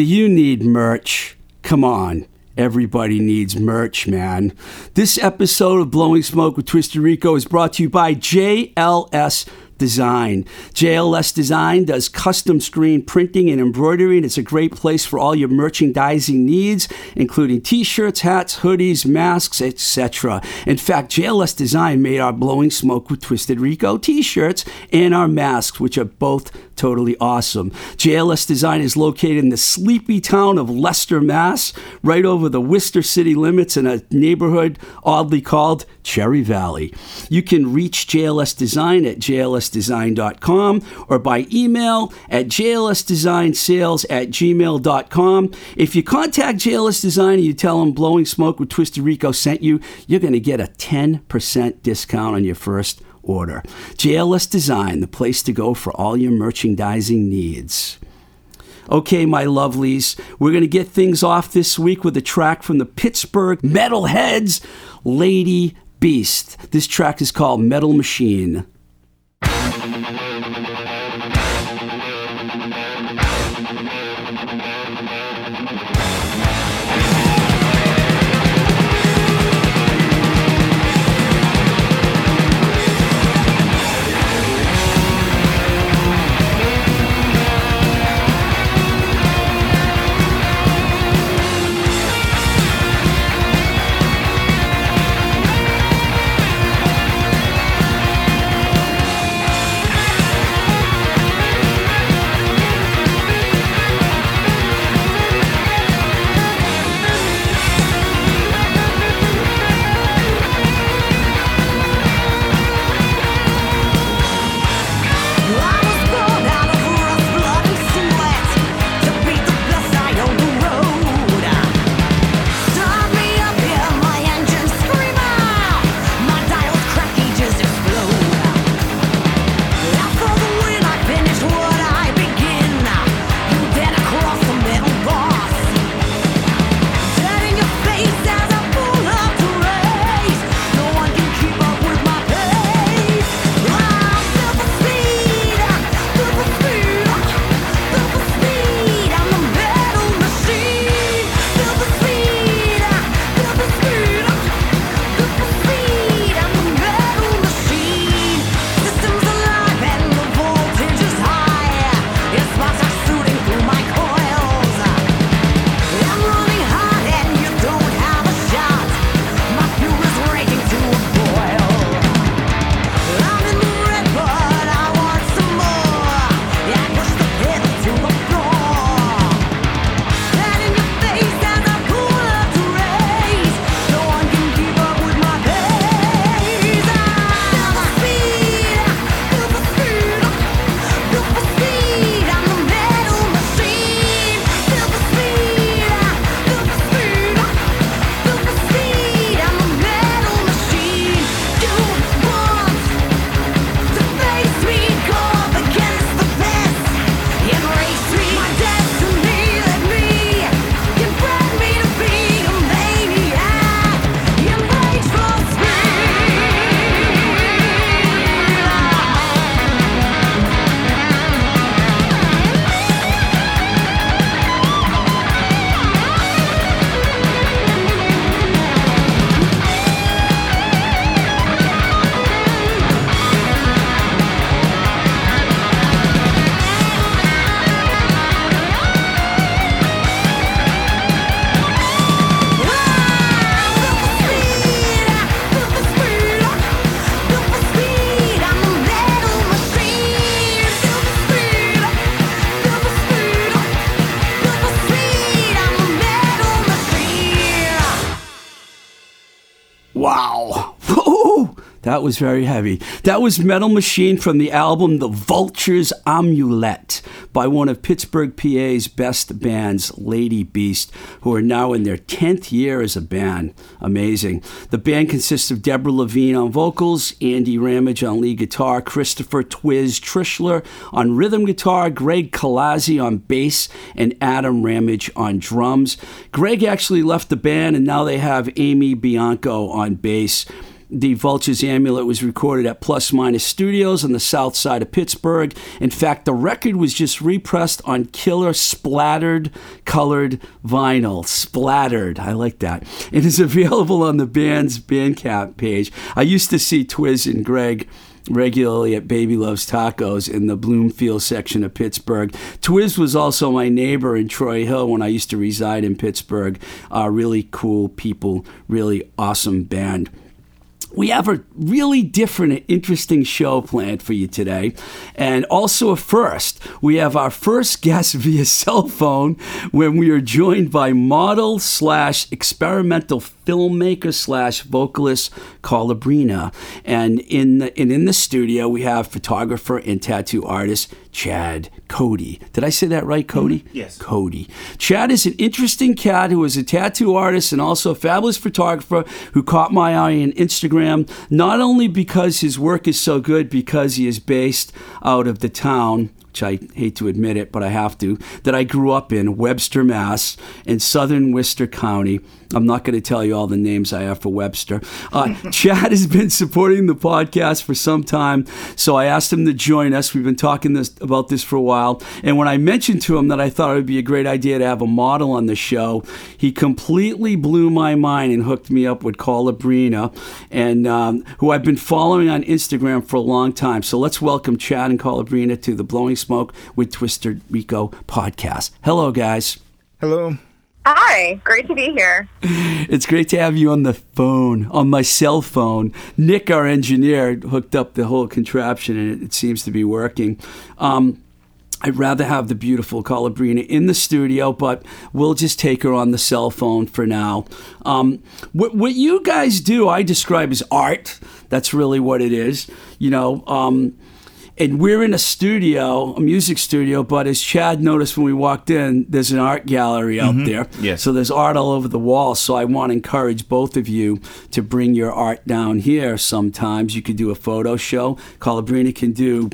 Do you need merch? Come on. Everybody needs merch, man. This episode of Blowing Smoke with Twisted Rico is brought to you by JLS Design. JLS Design does custom screen printing and embroidery, and it's a great place for all your merchandising needs, including t shirts, hats, hoodies, masks, etc. In fact, JLS Design made our Blowing Smoke with Twisted Rico t shirts and our masks, which are both totally awesome. JLS Design is located in the sleepy town of Leicester, Mass., right over the Worcester city limits in a neighborhood oddly called Cherry Valley. You can reach JLS Design at jlsdesign.com or by email at jlsdesignsales at gmail.com. If you contact JLS Design and you tell them Blowing Smoke with Twisted Rico sent you, you're going to get a 10% discount on your first order. JLS Design, the place to go for all your merchandising needs. Okay, my lovelies, we're going to get things off this week with a track from the Pittsburgh Metalheads, Lady Beast. This track is called Metal Machine. That was very heavy. That was Metal Machine from the album The Vulture's Amulet by one of Pittsburgh, PA's best bands, Lady Beast, who are now in their 10th year as a band. Amazing. The band consists of Deborah Levine on vocals, Andy Ramage on lead guitar, Christopher Twiz Tritschler on rhythm guitar, Greg Colaizzi on bass, and Adam Ramage on drums. Greg actually left the band, and now they have Amy Bianco on bass. The Vulture's Amulet was recorded at Plus Minus Studios on the south side of Pittsburgh. In fact, the record was just repressed on killer splattered colored vinyl. Splattered. I like that. It is available on the band's Bandcamp page. I used to see Twiz and Greg regularly at Baby Loves Tacos in the Bloomfield section of Pittsburgh. Twiz was also my neighbor in Troy Hill when I used to reside in Pittsburgh. Uh, really cool people, really awesome band we have a really different and interesting show planned for you today. And also a first. We have our first guest via cell phone when we are joined by model slash experimental filmmaker slash vocalist Colabrina. And in the, and in the studio we have photographer and tattoo artist Chad Cody. Did I say that right, Cody? Mm-hmm. Yes. Cody. Chad is an interesting cat who is a tattoo artist and also a fabulous photographer who caught my eye on Instagram, not only because his work is so good, because he is based out of the town which I hate to admit it, but I have to, that I grew up in, Webster, Mass, in southern Worcester County. I'm not going to tell you all the names I have for Webster. Uh, Chad has been supporting the podcast for some time, so I asked him to join us. We've been talking this, about this for a while. And when I mentioned to him that I thought it would be a great idea to have a model on the show, he completely blew my mind and hooked me up with Colabrina, and um, who I've been following on Instagram for a long time. So let's welcome Chad and Colabrina to the Blowing Smoke with Twisted Rico podcast. Hello, guys. Hello. Hi, great to be here. It's great to have you on the phone, on my cell phone. Nick, our engineer, hooked up the whole contraption and it, seems to be working. Um, I'd rather have the beautiful Colabrina in the studio, but we'll just take her on the cell phone for now. Um, what, what you guys do, I describe as art. That's really what it is. You know, um, and we're in a studio, a music studio, but as Chad noticed when we walked in, there's an art gallery out mm-hmm. there. Yes. So there's art all over the wall. So I want to encourage both of you to bring your art down here sometimes. You could do a photo show. Colabrina can do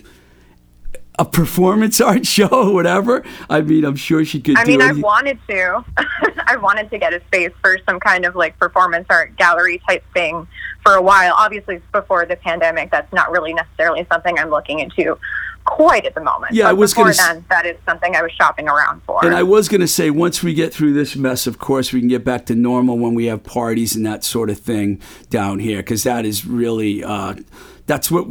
a performance art show or whatever. I mean, I'm sure she could I do mean. I've wanted to. I've wanted to get a space for some kind of like performance art gallery type thing for a while. Obviously, before the pandemic, that's not really necessarily something I'm looking into quite at the moment. Yeah, but I was s- then, that is something I was shopping around for. And I was going to say, once we get through this mess, of course, we can get back to normal when we have parties and that sort of thing down here, because that is really. Uh, that's what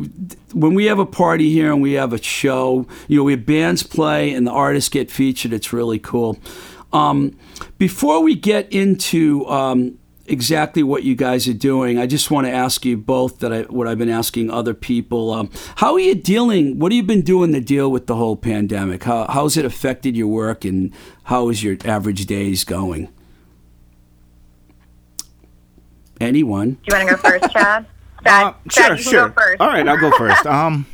when we have a party here and we have a show, you know, we have bands play and the artists get featured. It's really cool. Um, before we get into um, exactly what you guys are doing, I just want to ask you both that I, what I've been asking other people. Um, how are you dealing? What have you been doing to deal with the whole pandemic? How how's it affected your work and how is your average days going? Anyone? Do you want to go first, Chad? Uh, sure, sure. All right, I'll go first. um,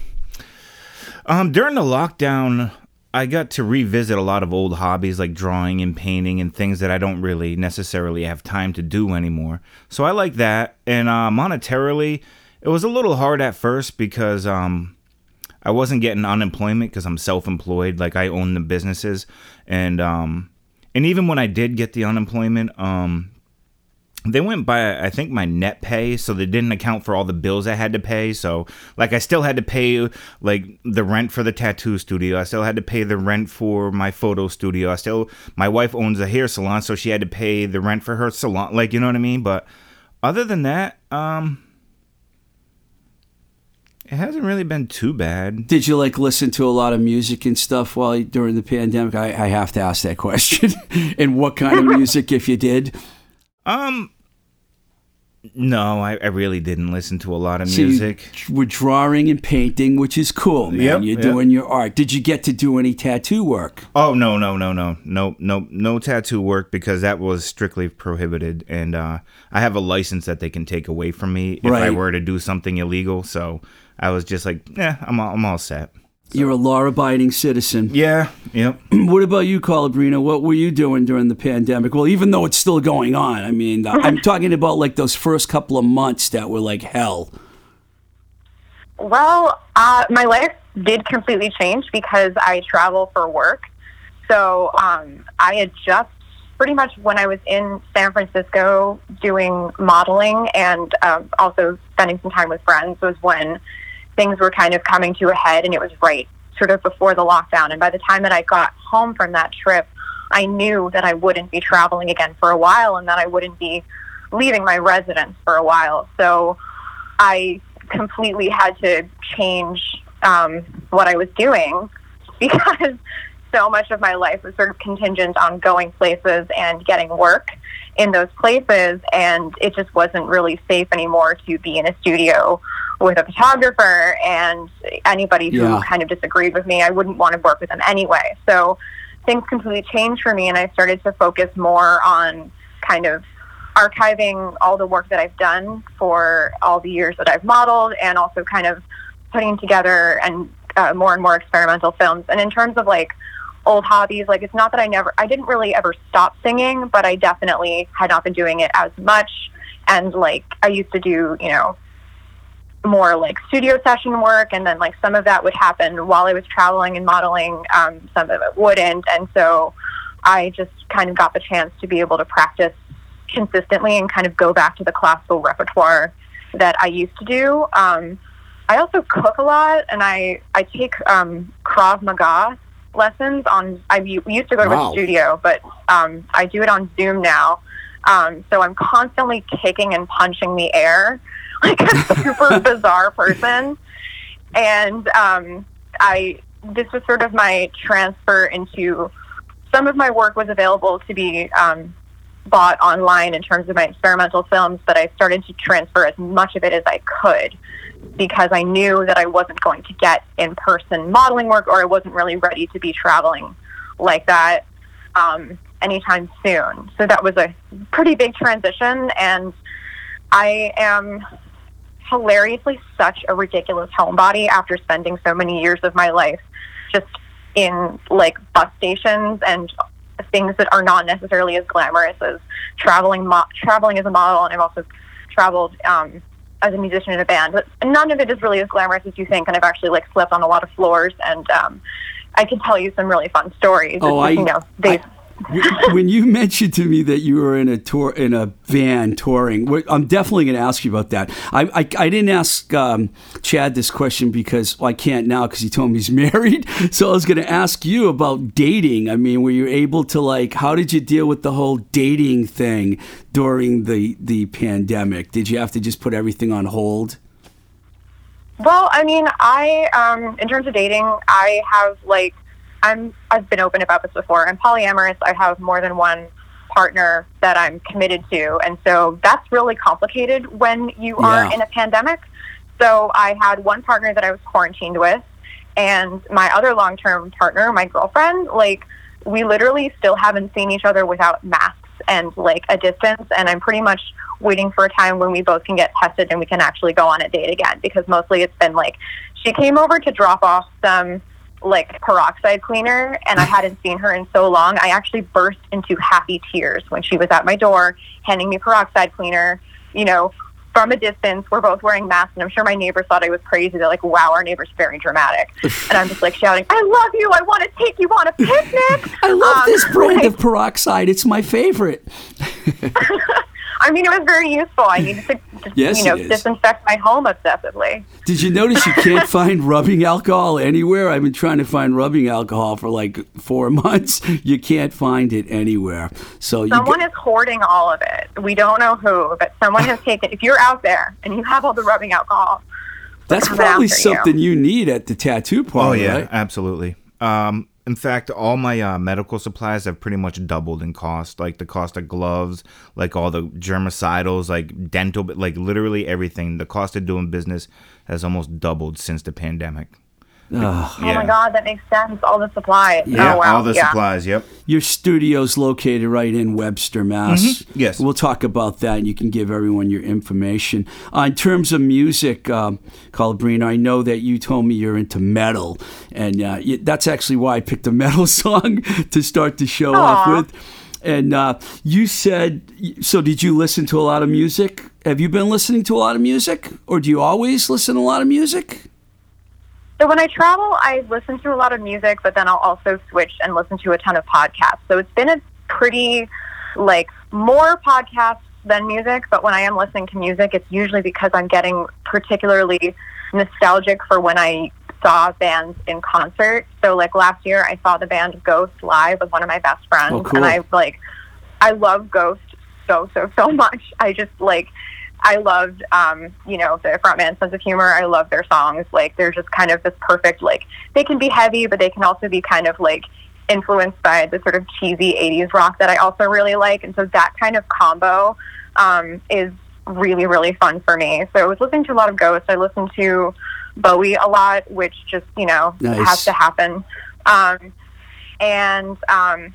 um, during the lockdown, I got to revisit a lot of old hobbies like drawing and painting and things that I don't really necessarily have time to do anymore. So I like that. And uh, monetarily, it was a little hard at first because um, I wasn't getting unemployment because I'm self-employed. Like I own the businesses, and um, and even when I did get the unemployment, um, they went by I think my net pay, so they didn't account for all the bills I had to pay. So like I still had to pay like the rent for the tattoo studio. I still had to pay the rent for my photo studio. I still my wife owns a hair salon, so she had to pay the rent for her salon. Like you know what I mean? But other than that, um it hasn't really been too bad. Did you like listen to a lot of music and stuff while during the pandemic? I, I have to ask that question. and what kind of music, if you did? Um no, I, I really didn't listen to a lot of So you music. were drawing and painting, which is cool, man. Yep, You're yep. doing your art. Did you get to do any tattoo work? Oh no no no no no no no tattoo work because that was strictly prohibited and uh, I have a license that they can take away from me if I were to do something illegal. So I was just like, yeah, I'm all, I'm all set. You're a law-abiding citizen. Yeah, yep. What about you, Colabrina? What were you doing during the pandemic? Well, even though it's still going on, I mean, I'm talking about like those first couple of months that were like hell. Well, uh, my life did completely change because I travel for work. So um, I had just pretty much when I was in San Francisco doing modeling and um, also spending some time with friends was when things were kind of coming to a head, and it was right sort of before the lockdown. And by the time that I got home from that trip, I knew that I wouldn't be traveling again for a while, and that I wouldn't be leaving my residence for a while. So I completely had to change um, what I was doing because so much of my life was sort of contingent on going places and getting work in those places, and it just wasn't really safe anymore to be in a studio with a photographer and anybody who Yeah. kind of disagreed with me. I wouldn't want to work with them anyway. So things completely changed for me, and I started to focus more on kind of archiving all the work that I've done for all the years that I've modeled, and also kind of putting together and uh, more and more experimental films. And in terms of like old hobbies, like it's not that I never, I didn't really ever stop singing, but I definitely had not been doing it as much. And like I used to do, you know, more like studio session work, and then like some of that would happen while I was traveling and modeling. Um, some of it wouldn't, and so I just kind of got the chance to be able to practice consistently and kind of go back to the classical repertoire that I used to do. Um, I also cook a lot, and I I take um, Krav Maga lessons on. I u- used to go to Wow. a studio, but um, I do it on Zoom now. Um, so I'm constantly kicking and punching the air like a super bizarre person. And um, I this was sort of my transfer into some of my work was available to be um, bought online in terms of my experimental films, but I started to transfer as much of it as I could because I knew that I wasn't going to get in person modeling work or I wasn't really ready to be traveling like that um, anytime soon. So that was a pretty big transition, and I am hilariously such a ridiculous homebody after spending so many years of my life just in like bus stations and things that are not necessarily as glamorous as traveling mo- traveling as a model and I've also traveled um, as a musician in a band but none of it is really as glamorous as you think and I've actually like slept on a lot of floors and um, I can tell you some really fun stories Oh, I- you know they I- when you mentioned to me that you were in a tour in a van touring, I'm definitely going to ask you about that. I I, I didn't ask um, Chad this question because well, I can't now because he told me he's married. So I was going to ask you about dating. I mean, were you able to like? How did you deal with the whole dating thing during the the pandemic? Did you have to just put everything on hold? Well, I mean, I um, in terms of dating, I have like I'm I've been open about this before. I'm polyamorous. I have more than one partner that I'm committed to, and so that's really complicated when you are in a pandemic. So I had one partner that I was quarantined with, and my other long-term partner, my girlfriend, like we literally still haven't seen each other without masks and like a distance. And I'm pretty much waiting for a time when we both can get tested and we can actually go on a date again. Because mostly it's been like she came over to drop off some like peroxide cleaner and I hadn't seen her in so long. I actually burst into happy tears when she was at my door handing me peroxide cleaner, you know, from a distance. We're both wearing masks and I'm sure my neighbors thought I was crazy. They're like, wow, our neighbor's very dramatic. and I'm just like shouting, I love you. I want to take you on a picnic. I love Um, this brand like- of peroxide. It's my favorite. I mean, it was very useful. I needed to, just, Yes, you know, disinfect my home obsessively. Did you notice you can't find rubbing alcohol anywhere? I've been trying to find rubbing alcohol for like four months. You can't find it anywhere. So Someone go- is hoarding all of it. We don't know who, but someone has taken. If you're out there and you have all the rubbing alcohol, that's probably after you. something you. need at the tattoo parlor. Oh yeah, right? absolutely. Um, in fact, all my uh, medical supplies have pretty much doubled in cost. Like the cost of gloves, like all the germicidals, like dental, like literally everything. The cost of doing business has almost doubled since the pandemic. Ugh. oh my god, that makes sense. All the supplies. Yeah, oh wow, all the yeah. supplies. Yep. Your studio's located right in Webster, Mass. Mm-hmm. Yes. We'll talk about that and you can give everyone your information. Uh, in terms of music, um, Calabrino, I know that you told me you're into metal. And uh, y- that's actually why I picked a metal song to start the show off with. And uh, you said, so did you listen to a lot of music? Have you been listening to a lot of music? Or do you always listen to a lot of music? So when I travel, I listen to a lot of music, but then I'll also switch and listen to a ton of podcasts. So it's been a pretty like more podcasts than music, but when I am listening to music, it's usually because I'm getting particularly nostalgic for when I saw bands in concert. So like last year, I saw the band Ghost live with one of my best friends, Oh, cool. and I like, I love Ghost so so so much. I just like. I loved, um, you know, the frontman's sense of humor. I love their songs. Like, they're just kind of this perfect, like, they can be heavy, but they can also be kind of like influenced by the sort of cheesy 80s rock that I also really like. And so that kind of combo um, is really, really fun for me. So I was listening to a lot of Ghost. I listened to Bowie a lot, which just, you know, Nice. has to happen. Um, and um,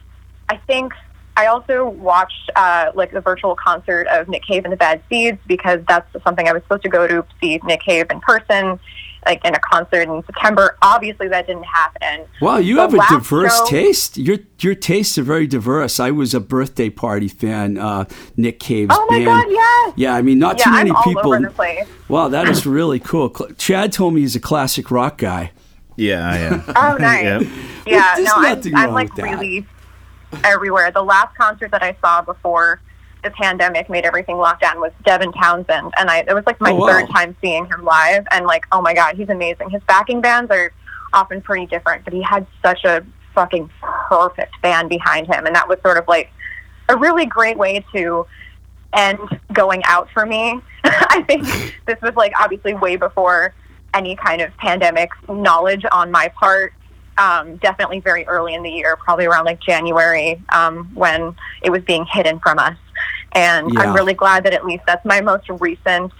I think I also watched uh, like the virtual concert of Nick Cave and the Bad Seeds because that's something I was supposed to go to see Nick Cave in person, like in a concert in September. Obviously, that didn't happen. Wow, you The have a last diverse show- taste. Your your tastes are very diverse. I was a birthday party fan. Uh, Nick Cave's Oh my band. God, yes. Yeah, I mean, not Yeah, too many I'm all people. over the place. Wow, that is really cool. Chad told me he's a classic rock guy. Yeah, I am. Oh, nice. Yep. Yeah, There's no, I'm, I'm like really everywhere. The last concert that I saw before the pandemic made everything lock down was Devin Townsend, and I it was like my Oh, wow. third time seeing him live, and like, oh my god, he's amazing. His backing bands are often pretty different, but he had such a fucking perfect band behind him, and that was sort of like a really great way to end going out for me. I think this was like obviously way before any kind of pandemic knowledge on my part. Um, definitely very early in the year, probably around like January um, when it was being hidden from us. And Yeah. I'm really glad that at least that's my most recent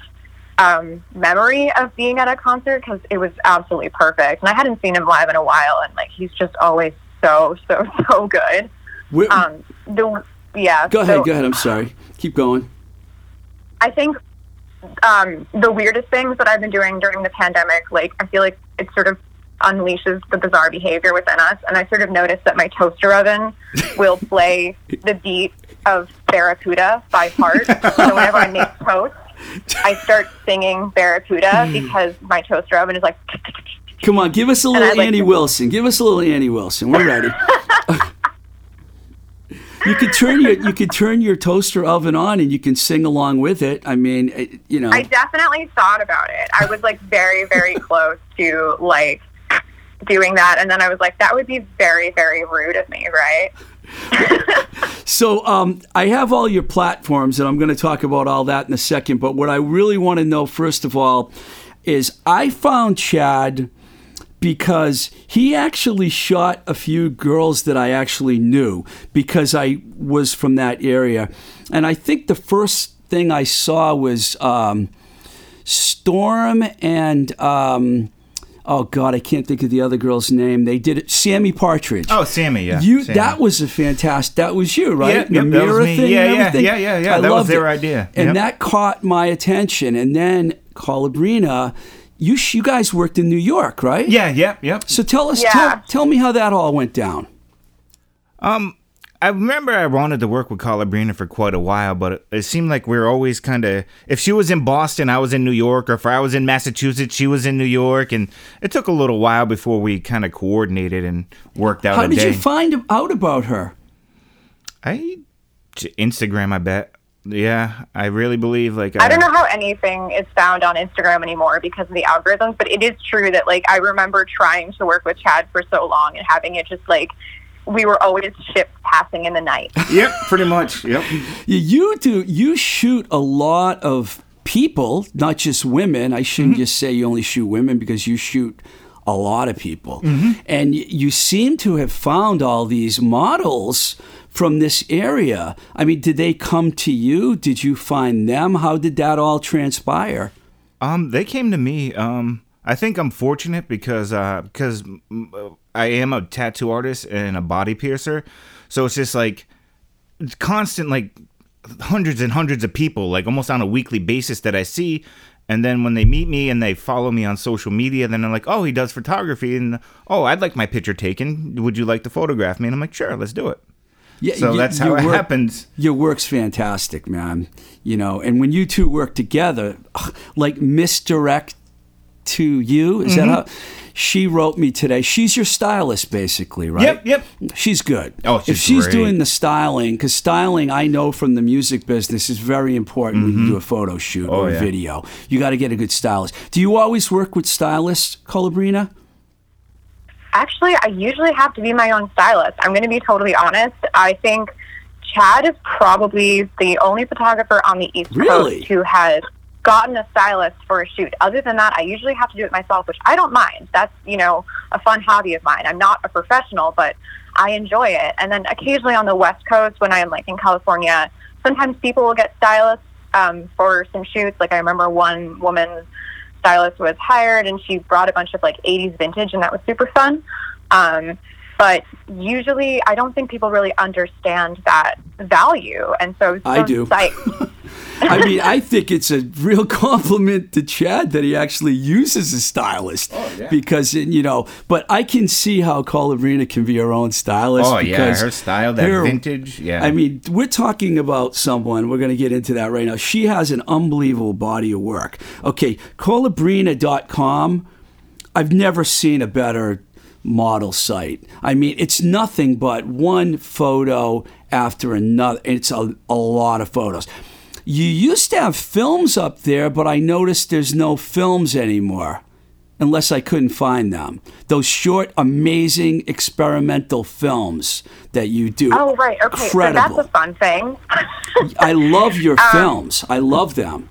um, memory of being at a concert because it was absolutely perfect. And I hadn't seen him live in a while, and like he's just always so so so good. Where- Um, the yeah. go ahead, so- go ahead. I'm sorry. Keep going. I think um, the weirdest things that I've been doing during the pandemic, like I feel like it's sort of unleashes the bizarre behavior within us, and I sort of noticed that my toaster oven will play the beat of Barracuda by heart. so whenever I make toast, I start singing Barracuda hmm. because my toaster oven is like. Come on, give us a little like Annie to- Wilson. Give us a little Annie Wilson. We're ready. you could turn your you could turn your toaster oven on and you can sing along with it. I mean, it, you know. I definitely thought about it. I was like very, very close to like doing that, and then I was like, that would be very, very rude of me, right? So um, I have all your platforms, and I'm going to talk about all that in a second. But what I really want to know, first of all, is I found Chad because he actually shot a few girls that I actually knew because I was from that area. And I think the first thing I saw was um, Storm and. Um, Oh God, I can't think of the other girl's name. They did it. Sammy Partridge. Oh, Sammy, yeah. You Sammy. that was a fantastic. That was you, right? Yeah, the yep, that mirror was me. thing, Yeah, and yeah, yeah, yeah, yeah. I That was loved their it. idea. and Yep. that caught my attention. And then Colabrina, you sh- you guys worked in New York, right? Yeah, yep, yep. So tell us, Yeah. tell, tell me how that all went down. Um, I remember I wanted to work with Colabrina for quite a while, but it, it seemed like we were always kind of. If she was in Boston, I was in New York, or if I was in Massachusetts, she was in New York, and it took a little while before we kind of coordinated and worked out How a did day. you find out about her? I Instagram, I bet. Yeah, I really believe like I don't uh, know how anything is found on Instagram anymore because of the algorithms, but it is true that like I remember trying to work with Chad for so long and having it just like we were always ships passing in the night. Yep, pretty much. Yep. You- You do. You shoot a lot of people, not just women. I shouldn't Mm-hmm. just say you only shoot women because you shoot a lot of people, Mm-hmm. and y- you seem to have found all these models from this area. I mean, did they come to you? Did you find them? How did that all transpire? Um, they came to me. Um, I think I'm fortunate because uh, because I am a tattoo artist and a body piercer, so it's just like it's constant like hundreds and hundreds of people like almost on a weekly basis that I see. And then when they meet me and they follow me on social media, then they're like, "Oh, he does photography, and oh, I'd like my picture taken. Would you like to photograph me?" And I'm like, "Sure, let's do it." Yeah, So that's how your it work- happens. Your work's fantastic, man. You know, and when you two work together, like misdirect to you. Is Mm-hmm. that how? She wrote me today. She's your stylist, basically, right? Yep, yep. She's good. Oh, she's if she's she's great. doing the styling, because styling, I know from the music business, is very important when you do a photo shoot Oh, or a yeah. video. You got to get a good stylist. Do you always work with stylists, Colabrina? Actually, I usually have to be my own stylist. I'm going to be totally honest. I think Chad is probably the only photographer on the East Really? Coast who has gotten a stylist for a shoot. Other than that, I usually have to do it myself, which I don't mind. That's, you know, a fun hobby of mine. I'm not a professional, but I enjoy it. And then occasionally on the West Coast, when I'm like in California, sometimes people will get stylists um, for some shoots. Like I remember one woman stylist was hired and she brought a bunch of like 80s vintage and that was super fun. Um, but usually I don't think people really understand that value. And so, I do. psyched. I mean, I think it's a real compliment to Chad that he actually uses a stylist. Oh, Because, you know, but I can see how Colabrina can be her own stylist. Oh yeah, her style, that her- vintage. Yeah. I mean, we're talking about someone, we're going to get into that right now. She has an unbelievable body of work. Okay, colabrina.com. I've never seen a better model site. I mean, it's nothing but one photo after another. It's a, a lot of photos. You used to have films up there, but I noticed there's no films anymore unless I couldn't find them. Those short, amazing experimental films that you do. oh, right. Okay. Incredible. So that's a fun thing. I love your Um, films. I love them.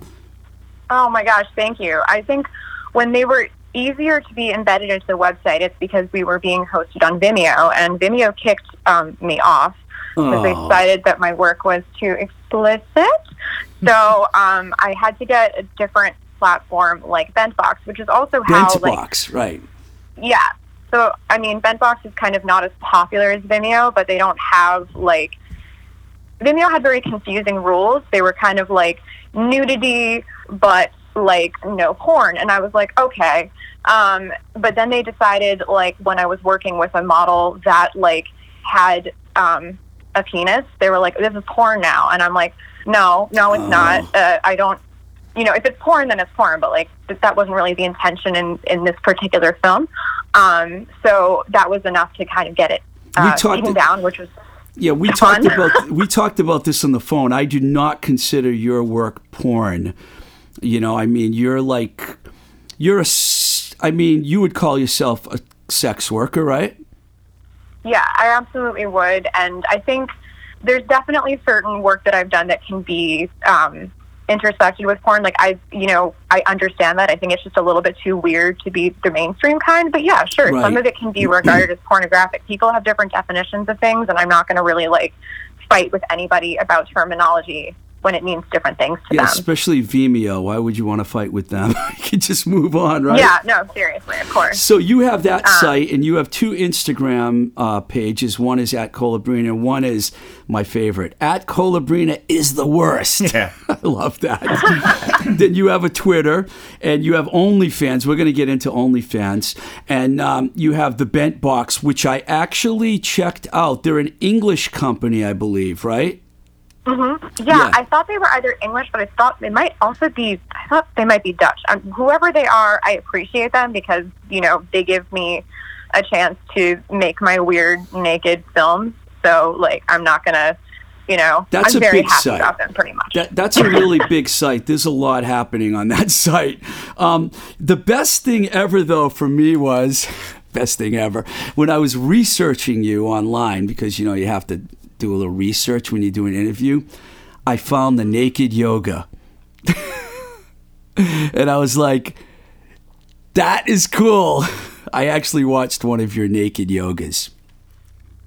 Oh my gosh, thank you. I think when they were easier to be embedded into the website, it's because we were being hosted on Vimeo, and Vimeo kicked um, me off because they decided that my work was too explicit. So um, I had to get a different platform like Bentbox, which is also how like Bentbox, right. yeah. So I mean, Bentbox is kind of not as popular as Vimeo, but they don't have like Vimeo had very confusing rules. They were kind of like nudity, but like no porn, and I was like, okay. Um, but then they decided, like when I was working with a model that like had um, a penis, they were like, this is porn now, and I'm like, no, no, it's Oh. not. Uh, I don't you know, if it's porn, then it's porn. But like th- that wasn't really the intention in in this particular film. Um, so that was enough to kind of get it uh, talked- taken down, which was Yeah, we talked about we talked about this on the phone. I do not consider your work porn. You know, I mean, you're like you're a, I mean, you would call yourself a sex worker, right? Yeah, I absolutely would. And I think there's definitely certain work that I've done that can be um, intersected with porn. Like I, you know, I understand that. I think it's just a little bit too weird to be the mainstream kind. But yeah, sure, Right. some of it can be regarded as pornographic. People have different definitions of things, and I'm not going to really like fight with anybody about terminology when it means different things to Yeah, them. especially Vimeo. Why would you want to fight with them? you can just move on, right? Yeah, no, seriously, of course. So you have that Uh. site, and you have two Instagram uh, pages. One is at Colabrina. One is my favorite. At Colabrina is the worst. Yeah. I love that. then you have a Twitter, and you have OnlyFans. We're going to get into OnlyFans, and um, you have the Bent Box, which I actually checked out. They're an English company, I believe, right? Yeah, Yeah. I thought they were either English, but I thought they might also be. I thought they might be Dutch. Um, whoever they are, I appreciate them because you know they give me a chance to make my weird naked films. So like, I'm not gonna, you know, That's I'm a very big happy site. about them pretty much. That, that's a really big site. There's a lot happening on that site. Um, the best thing ever, though, for me was best thing ever when I was researching you online because you know you have to do a little research when you do an interview. I found the naked yoga, and I was like, "That is cool." I actually watched one of your naked yogas.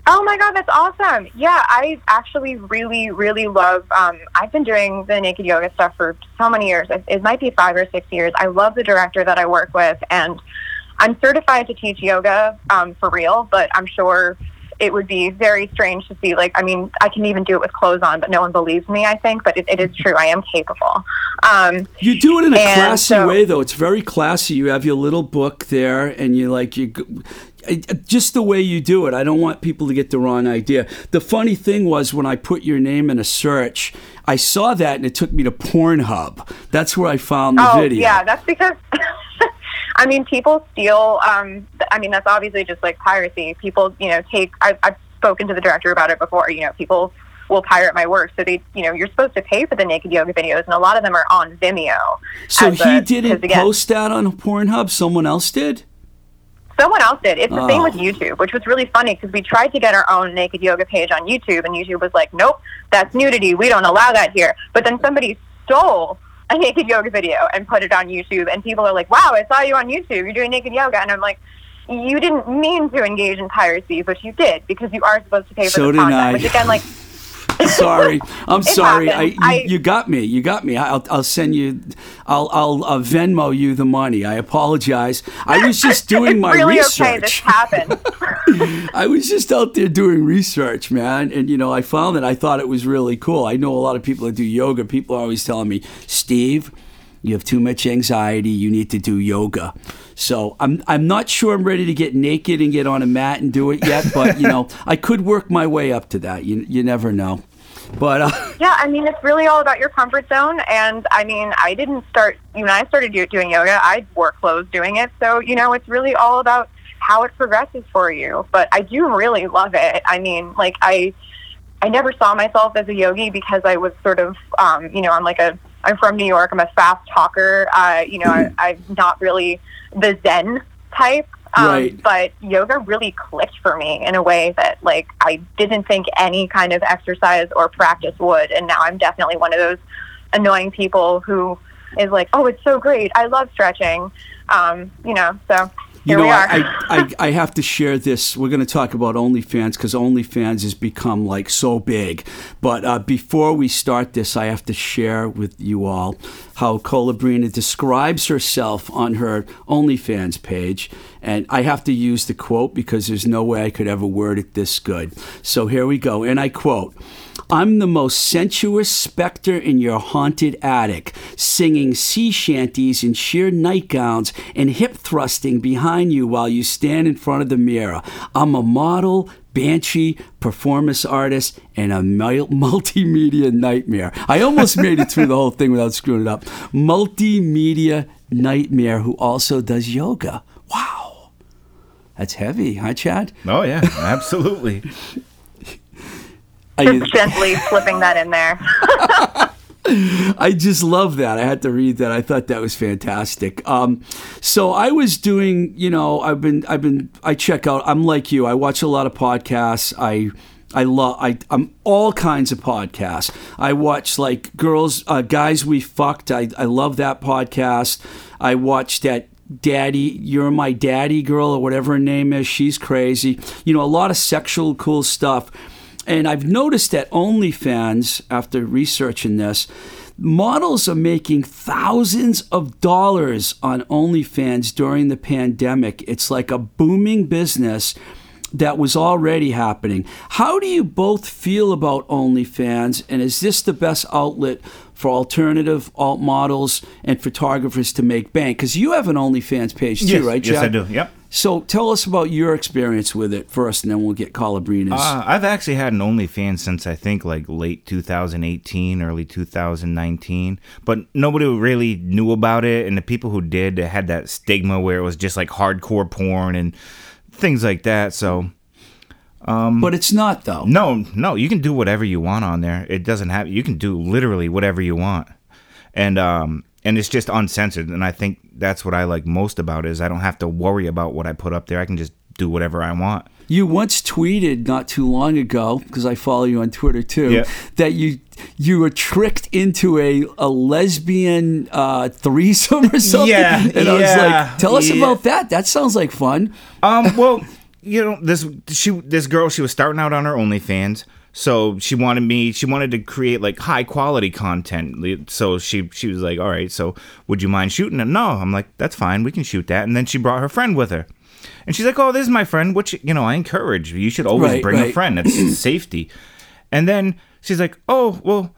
Oh my god, that's awesome! Yeah, I actually really, really love. Um, I've been doing the naked yoga stuff for so many years. It, it might be five or six years. I love the director that I work with, and I'm certified to teach yoga um, for real. But I'm sure it would be very strange to see. Like, I mean, I can even do it with clothes on, but no one believes me. I think, but it, it is true. I am capable. Um, You do it in a classy so- way, though. It's very classy. You have your little book there, and you like you. Just the way you do it, I don't want people to get the wrong idea. The funny thing was when I put your name in a search, I saw that and it took me to Pornhub. That's where I found the oh video. yeah, that's because. I mean, people steal. Um, I mean, that's obviously just like piracy. People, you know, take. I've, I've spoken to the director about it before. You know, people will pirate my work, so they, you know, you're supposed to pay for the naked yoga videos, and a lot of them are on Vimeo. So he a- didn't again, post that on Pornhub. Someone else did. Someone else did. It's the same Oh. with YouTube, which was really funny because we tried to get our own naked yoga page on YouTube, and YouTube was like, "Nope, that's nudity. We don't allow that here." But then somebody stole a naked yoga video and put it on YouTube, and people are like, "Wow, I saw you on YouTube. You're doing naked yoga," and I'm like. You didn't mean to engage in piracy, but you did because you are supposed to pay for So the did content. I. Which again, like, Sorry, I'm sorry. I, you, I- you got me. You got me. I'll, I'll send you. I'll, I'll uh, Venmo you the money. I apologize. I was just doing it's my really okay. This research. happened. I was just out there doing research, man, and you know, I found it. I thought it was really cool. I know a lot of people that do yoga. People are always telling me, Steve, you have too much anxiety. You need to do yoga. So I'm I'm not sure I'm ready to get naked and get on a mat and do it yet, but you know, I could work my way up to that. You you never know. But uh, Yeah, I mean, it's really all about your comfort zone. And I mean, I didn't start, you know I started do, doing yoga, I wore clothes doing it. So, you know, it's really all about how it progresses for you. But I do really love it. I mean, like, I. I never saw myself as a yogi because I was sort of, um, you know, I'm like a, I'm from New York. I'm a fast talker. Uh, you know, I, I'm not really the Zen type. Um, Right. But yoga really clicked for me in a way that, like, I didn't think any kind of exercise or practice would. And now I'm definitely one of those annoying people who is like, oh, it's so great. I love stretching. Um, you know, so You know. I, I, I have to share this. We're going to talk about OnlyFans because OnlyFans has become like so big. But uh, before we start this, I have to share with you all how Colabrina describes herself on her OnlyFans page. And I have to use the quote because there's no way I could ever word it this good. So here we go. And I quote. I'm the most sensuous specter in your haunted attic, singing sea shanties in sheer nightgowns and hip thrusting behind you while you stand in front of the mirror. I'm a model, banshee, performance artist, and a multimedia nightmare. I almost made it through the whole thing without screwing it up. Multimedia nightmare who also does yoga. Wow. That's heavy, huh, Chad? Oh yeah, absolutely. I- Just gently slipping that in there. I just love that. I had to read that. I thought that was fantastic. Um, so I was doing, you know, I've been, I've been, I check out. I'm like you. I watch a lot of podcasts. I, I love, I, I'm all kinds of podcasts. I watch like girls, uh, guys we fucked. I, I love that podcast. I watched that daddy you're my daddy girl or whatever her name is she's crazy you know a lot of sexual cool stuff and I've noticed that OnlyFans, after researching this, models are making thousands of dollars on OnlyFans during the pandemic. It's like a booming business that was already happening. How do you both feel about OnlyFans? And is this the best outlet for alternative alt models and photographers to make bank? Because you have an OnlyFans page too, yes, right, yes, I do. Yep. So tell us about your experience with it first, and then we'll get Colabrina's. Uh, I've actually had an OnlyFans since I think like late 2018, early 2019, but nobody really knew about it, and the people who did had that stigma where it was just like hardcore porn and things like that. So but it's not though. no, no, you can do whatever you want on there. It doesn't have you can do literally whatever you want, and um and it's just uncensored. And I think that's what I like most about it is I don't have to worry about what I put up there. I can just do whatever I want. You once tweeted not too long ago, because I follow you on Twitter too, Yeah. that you you were tricked into a, a lesbian uh, threesome or something. Yeah, and I was yeah, like, tell us yeah. about that. That sounds like fun. Um, well, you know, this she this girl, she was starting out on her OnlyFans, so she wanted me. She wanted to create like high quality content. So she she was like, "All right, so would you mind shooting it?" No, I'm like, "That's fine, we can shoot that." And then she brought her friend with her, and she's like, "Oh, this is my friend," which you know I encourage. You should always Right, bring a friend. That's safety. And then she's like, "Oh, well."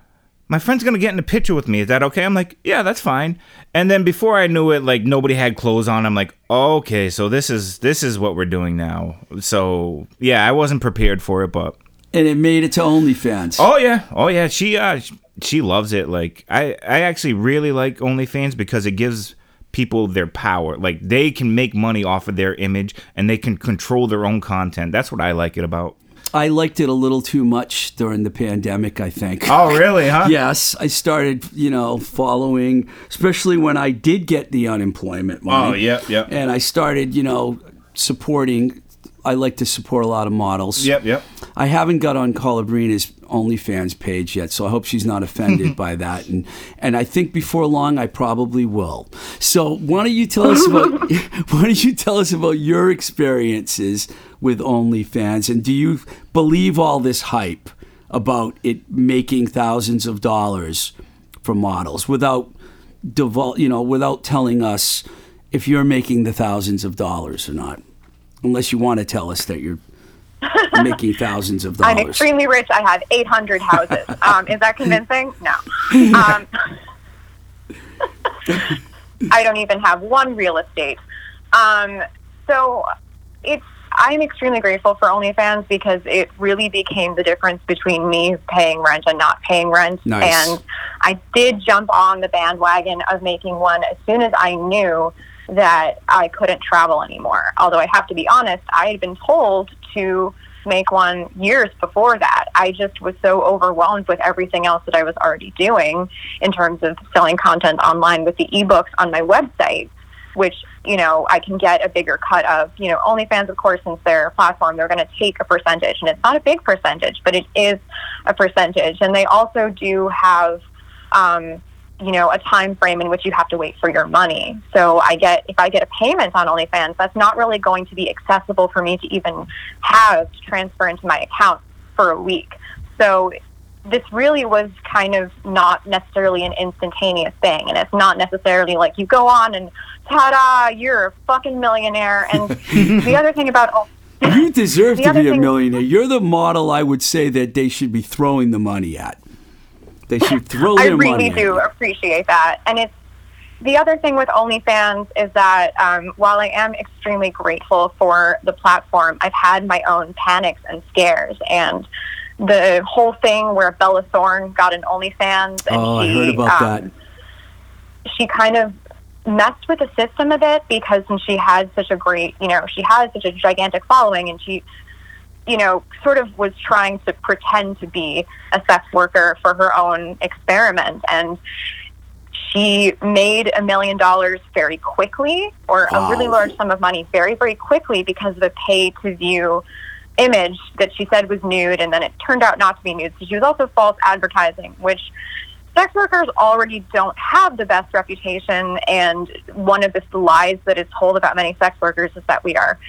My friend's gonna get in a picture with me. Is that okay? I'm like, yeah, that's fine. And then before I knew it, like nobody had clothes on. I'm like, okay, so this is this is what we're doing now. So yeah, I wasn't prepared for it, but And it made it to OnlyFans. oh yeah, oh yeah, she uh she loves it. Like I I actually really like OnlyFans because it gives people their power. Like they can make money off of their image and they can control their own content. That's what I like it about. I liked it a little too much during the pandemic, I think. Oh, really, huh? yes, I started, you know, following, especially when I did get the unemployment money. Oh, yeah, yeah. And I started, you know, supporting. I like to support a lot of models. Yep, yep. I haven't got on Colabrina's OnlyFans page yet, so I hope she's not offended by that. And and I think before long I probably will. So why don't you tell us about why don't you tell us about your experiences with OnlyFans and do you believe all this hype about it making thousands of dollars for models without divul- you know without telling us if you're making the thousands of dollars or not? Unless you want to tell us that you're making thousands of dollars. I'm extremely rich. I have 800 houses. Um, is that convincing? No. Um, I don't even have one real estate. Um, so it's I'm extremely grateful for OnlyFans because it really became the difference between me paying rent and not paying rent. Nice. And I did jump on the bandwagon of making one as soon as I knew that I couldn't travel anymore. Although I have to be honest, I had been told to make one years before that. I just was so overwhelmed with everything else that I was already doing in terms of selling content online with the ebooks on my website, which, you know, I can get a bigger cut of. You know, OnlyFans, of course, since their platform, they're going to take a percentage, and it's not a big percentage, but it is a percentage. And they also do have, um, you know, a time frame in which you have to wait for your money. So I get if I get a payment on OnlyFans, that's not really going to be accessible for me to even have to transfer into my account for a week. So this really was kind of not necessarily an instantaneous thing, and it's not necessarily like you go on and ta-da, you're a fucking millionaire. And the other thing about You deserve to be a millionaire. You're the model I would say that they should be throwing the money at. They should throw I their really money do at appreciate that. And it's the other thing with OnlyFans is that um, while I am extremely grateful for the platform, I've had my own panics and scares. And the whole thing where Bella Thorne got an OnlyFans and Oh, I she, heard about um, she kind of messed with the system a bit because since she had such a great, you know, she has such a gigantic following and she, you know, sort of was trying to pretend to be a sex worker for her own experiment. And she made a million dollars very quickly or a really large sum of money very, very quickly because of a pay to view image that she said was nude and then it turned out not to be nude. So she was also false advertising, which sex workers already don't have the best reputation and one of the lies that is told about many sex workers is that we are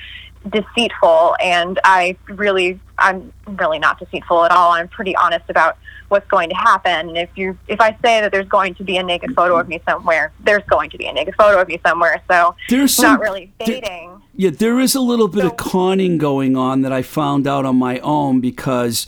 deceitful and I really I'm really not deceitful at all. I'm pretty honest about what's going to happen. And if you if I say that there's going to be a naked photo of me somewhere, there's going to be a naked photo of me somewhere. So There's some not really there- Yeah, there is a little bit of conning going on that I found out on my own because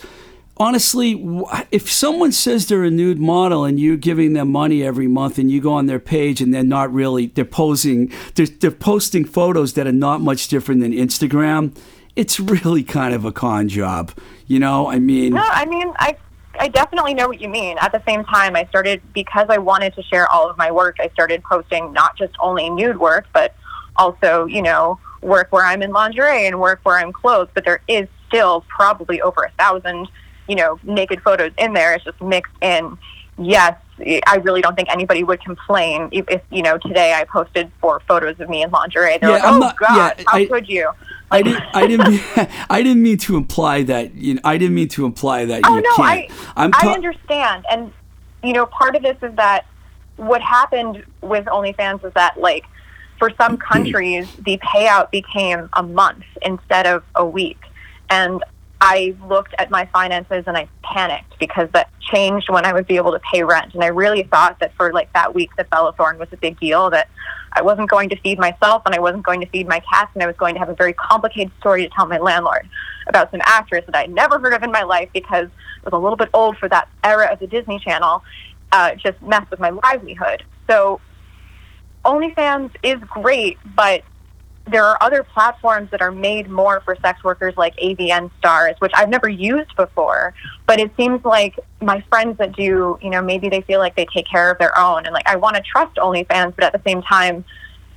honestly, if someone says they're a nude model and you're giving them money every month and you go on their page and they're not really, they're posing, they're, they're posting photos that are not much different than Instagram, it's really kind of a con job. You know, I mean, No, I mean, I I definitely know what you mean. At the same time, I started because I wanted to share all of my work. I started posting not just only nude work, but also, you know, work where I'm in lingerie and work where I'm clothed. But there is still probably over a thousand, you know, naked photos in there. It's just mixed in. Yes, I really don't think anybody would complain if, if you know, today I posted four photos of me in lingerie. They're Yeah, like, I'm "Oh not- God, yeah, how I- could you?" I didn't. I didn't. Mean, I didn't mean to imply that. You know, I didn't mean to imply that Oh you no, can't. I I'm I understand, and you know, part of this is that what happened with OnlyFans is that like for some mm-hmm. countries the payout became a month instead of a week, and I looked at my finances and I panicked because that changed when I would be able to pay rent, and I really thought that for like that week that Bella Thorne was a big deal that. I wasn't going to feed myself and I wasn't going to feed my cats and I was going to have a very complicated story to tell my landlord about some actress that I'd never heard of in my life because I was a little bit old for that era of the Disney Channel. Uh, just messed with my livelihood. So OnlyFans is great, but there are other platforms that are made more for sex workers like AVN stars, which I've never used before. But it seems like my friends that do, you know, maybe they feel like they take care of their own. And like, I want to trust OnlyFans, but at the same time,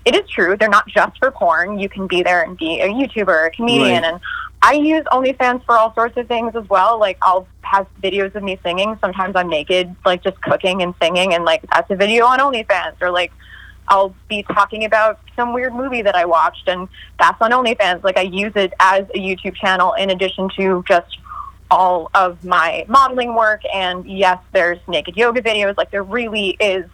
it is true. They're not just for porn. You can be there and be a YouTuber, a comedian, Right. and I use OnlyFans for all sorts of things as well. Like I'll have videos of me singing. Sometimes I'm naked, like just cooking and singing, and like that's a video on OnlyFans. Or like I'll be talking about some weird movie that I watched, and that's on OnlyFans. Like I use it as a YouTube channel in addition to just all of my modeling work. And yes, there's naked yoga videos. Like there really is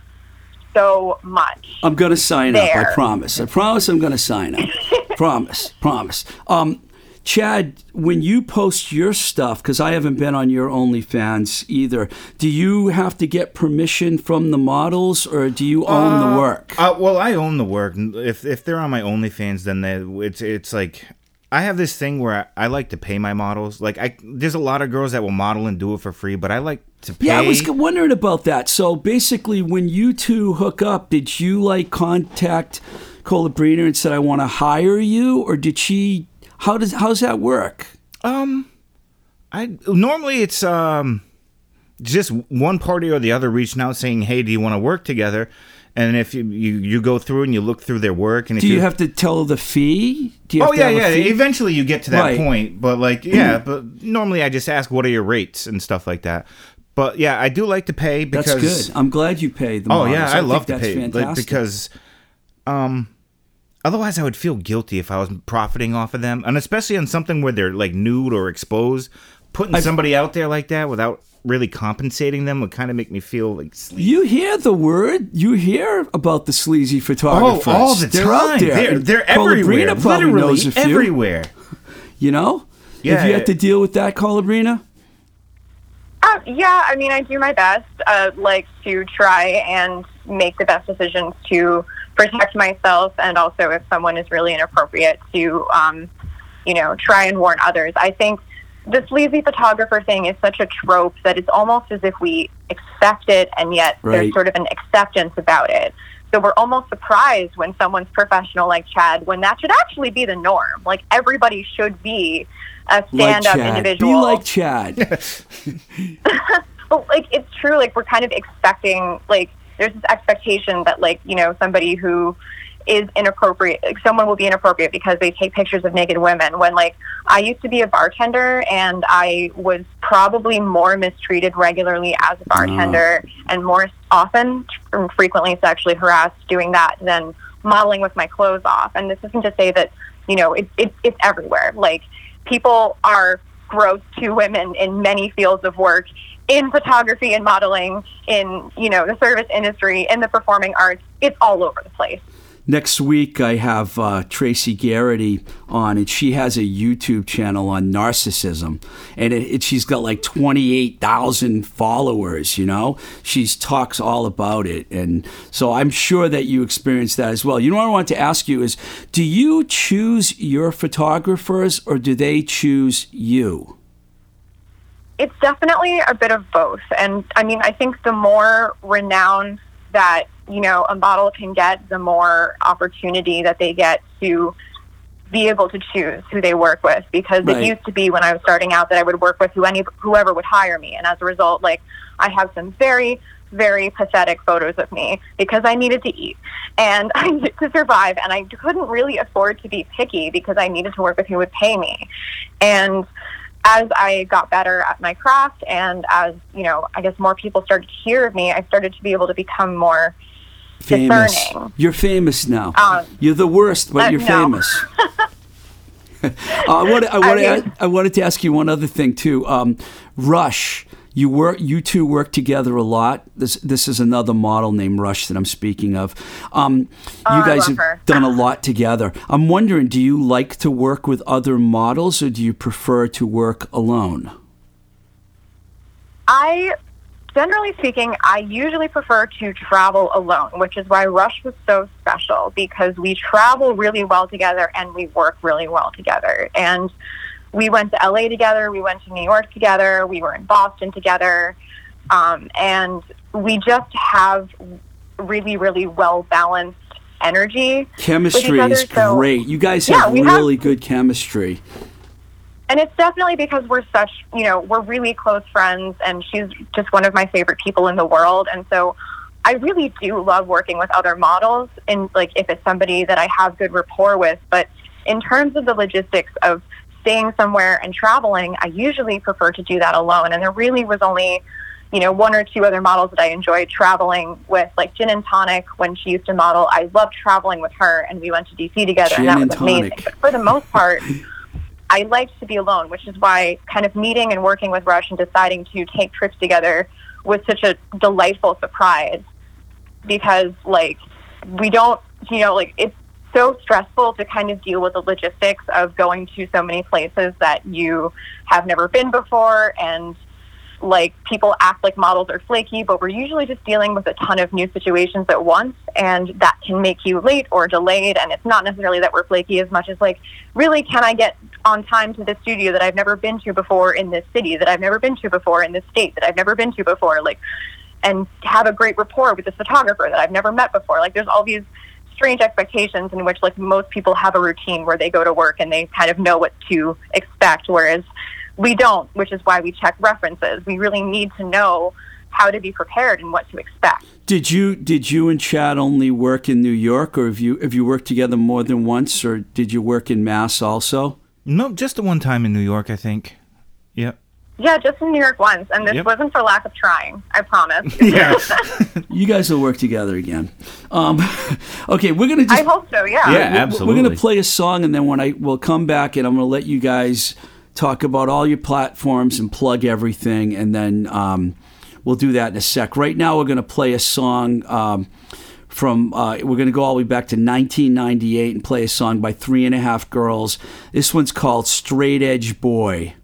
so much. I'm gonna sign up. I promise. I promise. I'm gonna sign up. promise. Promise. Um, Chad, when you post your stuff, because I haven't been on your OnlyFans either, do you have to get permission from the models, or do you own the work? Uh, well, I own the work. If if they're on my OnlyFans, then they, it's it's like I have this thing where I, I like to pay my models. Like I, there's a lot of girls that will model and do it for free, but I like to pay. Yeah, I was wondering about that. So basically, when you two hook up, did you like contact Colabrina and said, "I want to hire you," or did she? How does how's that work? Um, I normally it's um just one party or the other reaching out saying, "Hey, do you want to work together?" And if you, you you go through and you look through their work, and if Do you have to tell the fee? Do you have Oh yeah, yeah. Eventually, you get to that Right. point, but like, yeah. but normally, I just ask, "What are your rates?" and stuff like that. But yeah, I do like to pay because That's good. I'm glad you paid the Oh models. yeah, I, think love to pay like, because, um, otherwise I would feel guilty if I was profiting off of them, and especially on something where they're like nude or exposed. Putting somebody out there like that without really compensating them would kind of make me feel like. sleazy. you hear the word. You hear about the sleazy photographers. Oh, all the They're time. out there. They're, And they're Colabrina everywhere. probably Literally knows a few. everywhere. You know, have Yeah. you had to deal with that, Colabrina? Uh, yeah, I mean, I do my best, uh, like to try and make the best decisions to protect myself, and also if someone is really inappropriate, to, um, you know, try and warn others. I think the sleazy photographer thing is such a trope that it's almost as if we expect it, and yet Right. there's sort of an acceptance about it. So we're almost surprised when someone's professional like Chad, when that should actually be the norm. Like everybody should be a stand-up Chad. individual. Be like Chad. Like it's true. Like we're kind of expecting, like there's this expectation that, like you know, somebody who is inappropriate, like someone will be inappropriate because they take pictures of naked women. When like I used to be a bartender and I was probably more mistreated regularly as a bartender ah. and more often and frequently sexually harassed doing that than modeling with my clothes off. And this isn't to say that you know it, it, it's everywhere. Like people are gross to women in many fields of work in photography and modeling in you know the service industry in the performing arts. It's all over the place Next week, I have uh, Tracy Garrity on, and she has a YouTube channel on narcissism, and it, it, she's got like twenty eight thousand followers. You know, she talks all about it, and so I'm sure that you experience that as well. You know what I want to ask you is, do you choose your photographers, or do they choose you? it's definitely a bit of both and i mean i think the more renown that you know a model can get the more opportunity that they get to be able to choose who they work with. Because Right. it used to be when I was starting out that I would work with who any whoever would hire me. And as a result like I have some very very pathetic photos of me because I needed to eat. And I needed to survive. And I couldn't really afford to be picky because I needed to work with who would pay me. And as I got better at my craft and as, you know, I guess more people started to hear of me, I started to be able to become more Famous. discerning. You're famous now. Um, you're the worst, but uh, you're no. famous. uh, I wanted, I, wanted, I mean- I, wanted to ask you one other thing too. Um, Rush, you work, you two work together a lot. This, this is another model named Rush that I'm speaking of. Um, you Oh, I guys have her. done a lot together. I'm wondering, do you like to work with other models, or do you prefer to work alone? I, generally speaking, I usually prefer to travel alone, which is why Rush was so special because we travel really well together and we work really well together. And we went to LA together, we went to New York together, we were in Boston together, um, and we just have really, really well balanced energy. Chemistry other, is so- great. You guys Yeah, have we have- really good chemistry. and it's definitely because we're such you know we're really close friends and she's just one of my favorite people in the world and so I really do love working with other models, and like if it's somebody that I have good rapport with. But in terms of the logistics of staying somewhere and traveling, I usually prefer to do that alone. And there really was only, you know, one or two other models that I enjoyed traveling with, like Gin and Tonic when she used to model. I loved traveling with her, and we went to DC together, Gin and that and was amazing. But for the most part. I liked to be alone, which is why kind of meeting and working with Rush and deciding to take trips together was such a delightful surprise because like we don't you know like it's so stressful to kind of deal with the logistics of going to so many places that you have never been before. And like people act like models are flaky but we're usually just dealing with a ton of new situations at once. And that can make you late or delayed. And it's not necessarily that we're flaky as much as like really can i get on time to the studio that i've never been to before in this city that i've never been to before in this state that i've never been to before? Like and have a great rapport with this photographer that I've never met before. Like there's all these strange expectations in which like most people have a routine where they go to work and they kind of know what to expect, whereas we don't, which is why we check references. We really need to know how to be prepared and what to expect. Did you did you and Chad only work in New York, or have you have you worked together more than once, or did you work in Mass also? No, just the one time in New York, I think. Yep. Yeah, just in New York once, and this Yep. wasn't for lack of trying. I promise. Yeah. You guys will work together again. Um, okay, we're gonna just I hope so. Yeah. Yeah. We're- We're going to play a song, and then when I will come back, and I'm going to let you guys talk about all your platforms and plug everything, and then um, we'll do that in a sec. Right now, we're going to play a song um, from. Uh, we're going to go all the way back to 1998 and play a song by Three and a Half Girls. This one's called "Straight Edge Boy."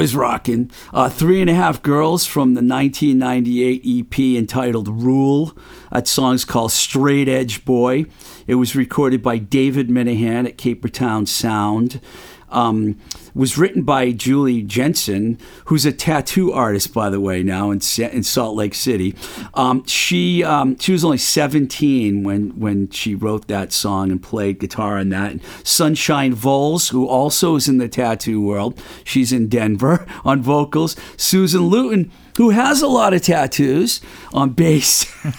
Was rocking. Uh, Three and a Half Girls from the 1998 EP entitled Rule. That song's called Straight Edge Boy. It was recorded by David Minahan at Capertown Sound. Um, was written by Julie Jensen, who's a tattoo artist, by the way, now in, in Salt Lake City. Um, she um, she was only 17 when when she wrote that song and played guitar on that. Sunshine Voles, who also is in the tattoo world, she's in Denver on vocals. Susan Luton, who has a lot of tattoos on bass.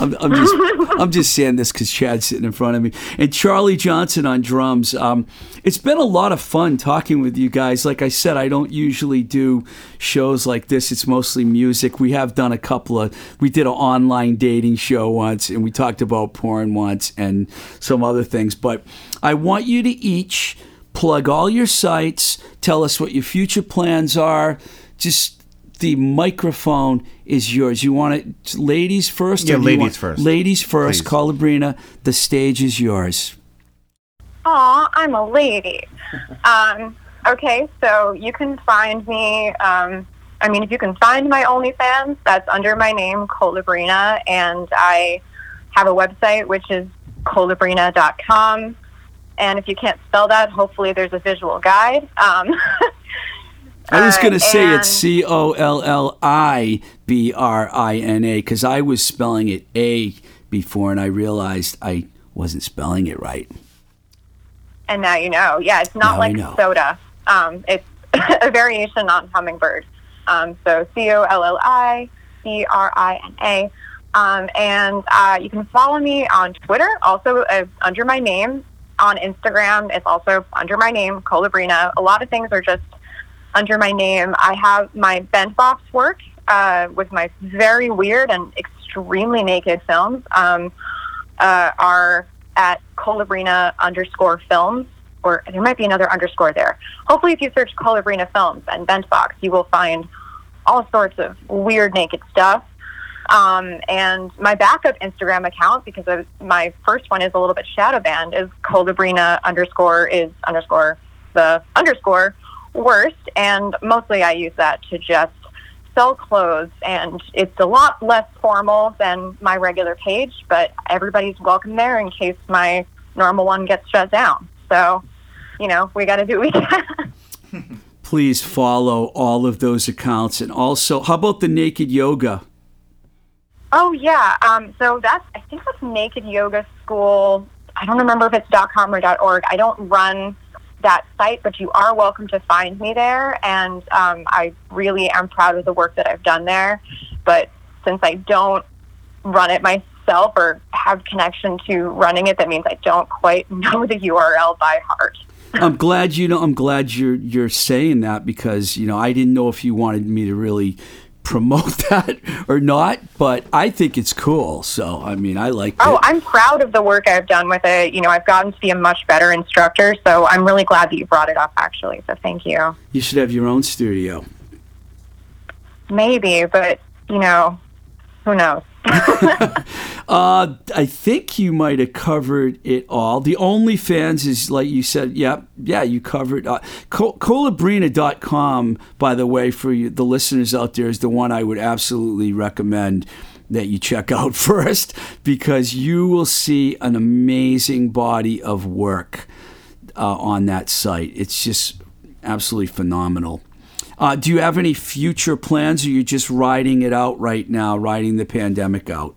I'm, I'm just I'm just saying this because Chad's sitting in front of me, and Charlie Johnson on drums. Um, it's been a lot of fun talking with you guys. Like I said, I don't usually do shows like this. It's mostly music. We have done a couple of. We did an online dating show once, and we talked about porn once and some other things. But I want you to each plug all your sites. Tell us what your future plans are. Just the microphone is yours. You want it, ladies first? Yeah, or do you ladies want- first. Ladies first. Please. Colabrina, the stage is yours. Aw, I'm a lady. um, okay, so you can find me um, I mean, if you can find my OnlyFans, that's under my name, Colabrina, and I have a website which is colabrina.com. And if you can't spell that, hopefully there's a visual guide. Um, I was going to say it's C O L L I B R I N A because I was spelling it A before and I realized I wasn't spelling it right. And now you know. Yeah, it's not Now like soda. Um, it's a variation on hummingbird. Um, so C O L L I C R I N A. Um, and uh, you can follow me on Twitter, also uh, under my name. On Instagram, it's also under my name, Colabrina. A lot of things are just under my name. I have my Bentbox work uh, with my very weird and extremely naked films um, uh, are at Colabrina underscore films, or there might be another underscore there. Hopefully, if you search Colabrina films and Bentbox, you will find all sorts of weird naked stuff. Um, and my backup Instagram account, because my first one is a little bit shadow banned, is Colabrina underscore is underscore the underscore worst. And mostly I use that to just sell clothes. And it's a lot less formal than my regular page, but everybody's welcome there in case my normal one gets shut down. So, you know, we got to do what we can. Please follow all of those accounts. And also, how about the naked yoga? Oh yeah. Um, so that's I think that's Naked Yoga School. I don't remember if it's dot .com or dot .org. I don't run that site, but you are welcome to find me there. And um, I really am proud of the work that I've done there. But since I don't run it myself or have connection to running it, that means I don't quite know the URL by heart. I'm glad you know. I'm glad you're you're saying that because you know I didn't know if you wanted me to really promote that or not, but I think it's cool. So I mean, I like. Oh, it. I'm proud of the work I've done with it. You know, I've gotten to be a much better instructor, so I'm really glad that you brought it up, actually. So thank you. you should have your own studio. Maybe, but you know, who knows? Uh, I think you might have covered it all. The OnlyFans is like you said. Yeah, yeah, you covered. Uh, Col- Colabrina.com, by the way, for you, the listeners out there, is the one I would absolutely recommend that you check out first because you will see an amazing body of work uh, on that site. It's just absolutely phenomenal. Uh, do you have any future plans, or are you just riding it out right now, riding the pandemic out?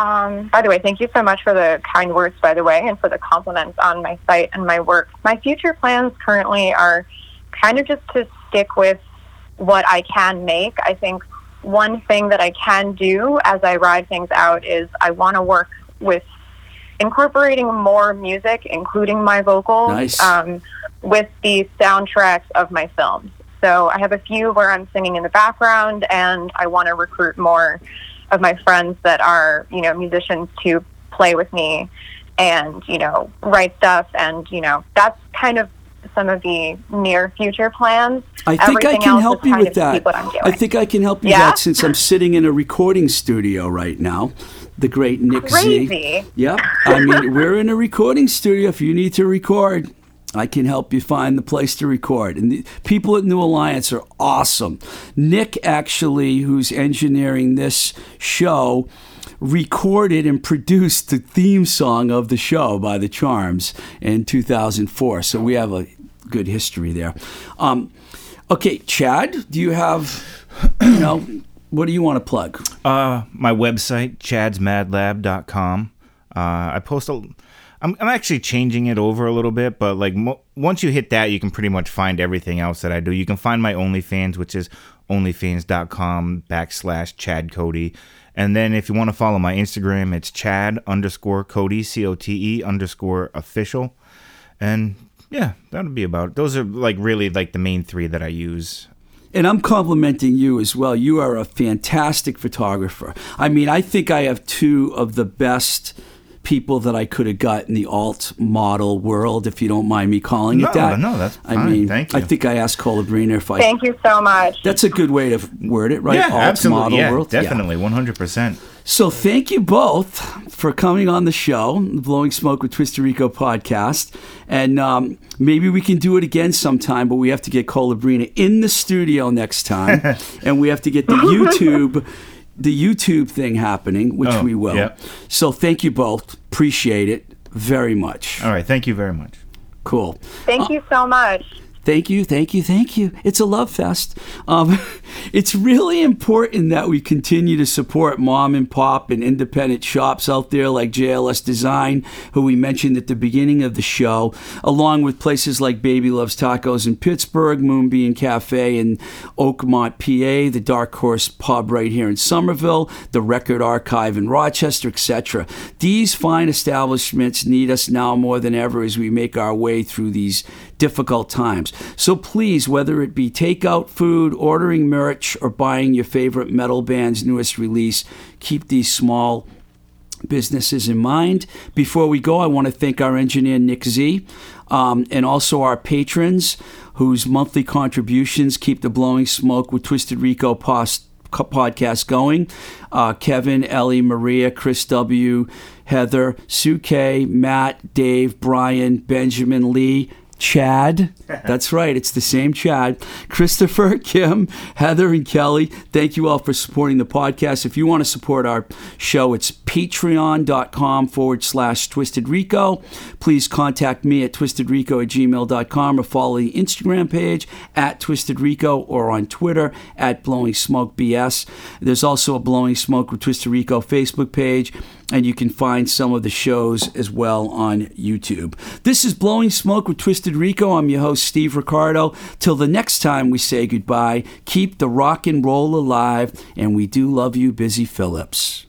Um, by the way, thank you so much for the kind words, by the way, and for the compliments on my site and my work. My future plans currently are kind of just to stick with what I can make. I think one thing that I can do as I ride things out is I want to work with incorporating more music, including my vocals, Nice. um, with the soundtracks of my films. So I have a few where I'm singing in the background, and I want to recruit more of my friends that are, you know, musicians to play with me and, you know, write stuff. And, you know, that's kind of some of the near future plans. I think I can help you with that. I think I can help you with Yeah? that since I'm sitting in a recording studio right now. The great Nick Z. Crazy. Yeah, I mean we're in a recording studio. If you need to record, I can help you find the place to record. And the people at New Alliance are awesome. Nick actually, who's engineering this show, recorded and produced the theme song of the show by the Charms in 2004. So we have a good history there. Um, okay, Chad, do you have, you know, what do you want to plug? Uh, my website, chadsmadlab.com. Uh, I post a. I'm, I'm actually changing it over a little bit, but like mo- once you hit that, you can pretty much find everything else that I do. You can find my OnlyFans, which is onlyfans.com backslash Chad Cote. And then if you want to follow my Instagram, it's Chad underscore Cote, C O T E underscore official. And yeah, that'll be about it. Those are like really like the main three that I use. And I'm complimenting you as well. You are a fantastic photographer. I mean, I think I have two of the best people that I could have got in the alt model world, if you don't mind me calling No, it that. no, that's I mean, Thank you. I think I asked Colabrina if I. Thank you so much. That's a good way to word it, right? Yeah, alt absolutely. model Yeah, world. Yeah. definitely, one hundred percent. So thank you both for coming on the show, the Blowing Smoke with Twisted Rico podcast. And um, maybe we can do it again sometime, but we have to get Colabrina in the studio next time. and we have to get the YouTube the YouTube thing happening, which Oh, we will. yep. So thank you both. Appreciate it very much. All right, thank you very much. Cool. Thank uh, you so much. Thank you, thank you, thank you. It's a love fest. Um, it's really important that we continue to support mom and pop and independent shops out there like JLS Design, who we mentioned at the beginning of the show, along with places like Baby Loves Tacos in Pittsburgh, Moonbeam Cafe in Oakmont, PA, the Dark Horse Pub right here in Somerville, the Record Archive in Rochester, etc. These fine establishments need us now more than ever as we make our way through these difficult times. So please, whether it be takeout food, ordering merch, or buying your favorite metal band's newest release, keep these small businesses in mind. Before we go, I want to thank our engineer, Nick Z, um, and also our patrons whose monthly contributions keep the Blowing Smoke with Twisted Rico podcast going. Uh, Kevin, Ellie, Maria, Chris W., Heather, Sue K, Matt, Dave, Brian, Benjamin Lee, Chad. That's right, it's the same Chad. Christopher, Kim, Heather, and Kelly. Thank you all for supporting the podcast. If you want to support our show, it's patreon.com forward slash twisted rico. Please contact me at twistedrico at gmail.com or follow the Instagram page at Twisted Rico or on Twitter at Blowing Smoke BS. There's also a Blowing Smoke with Twisted Rico Facebook page, and you can find some of the shows as well on YouTube. This is Blowing Smoke with Twisted Rico. I'm your host, Steve Ricardo. Till the next time we say goodbye, keep the rock and roll alive, and we do love you, Busy Phillips.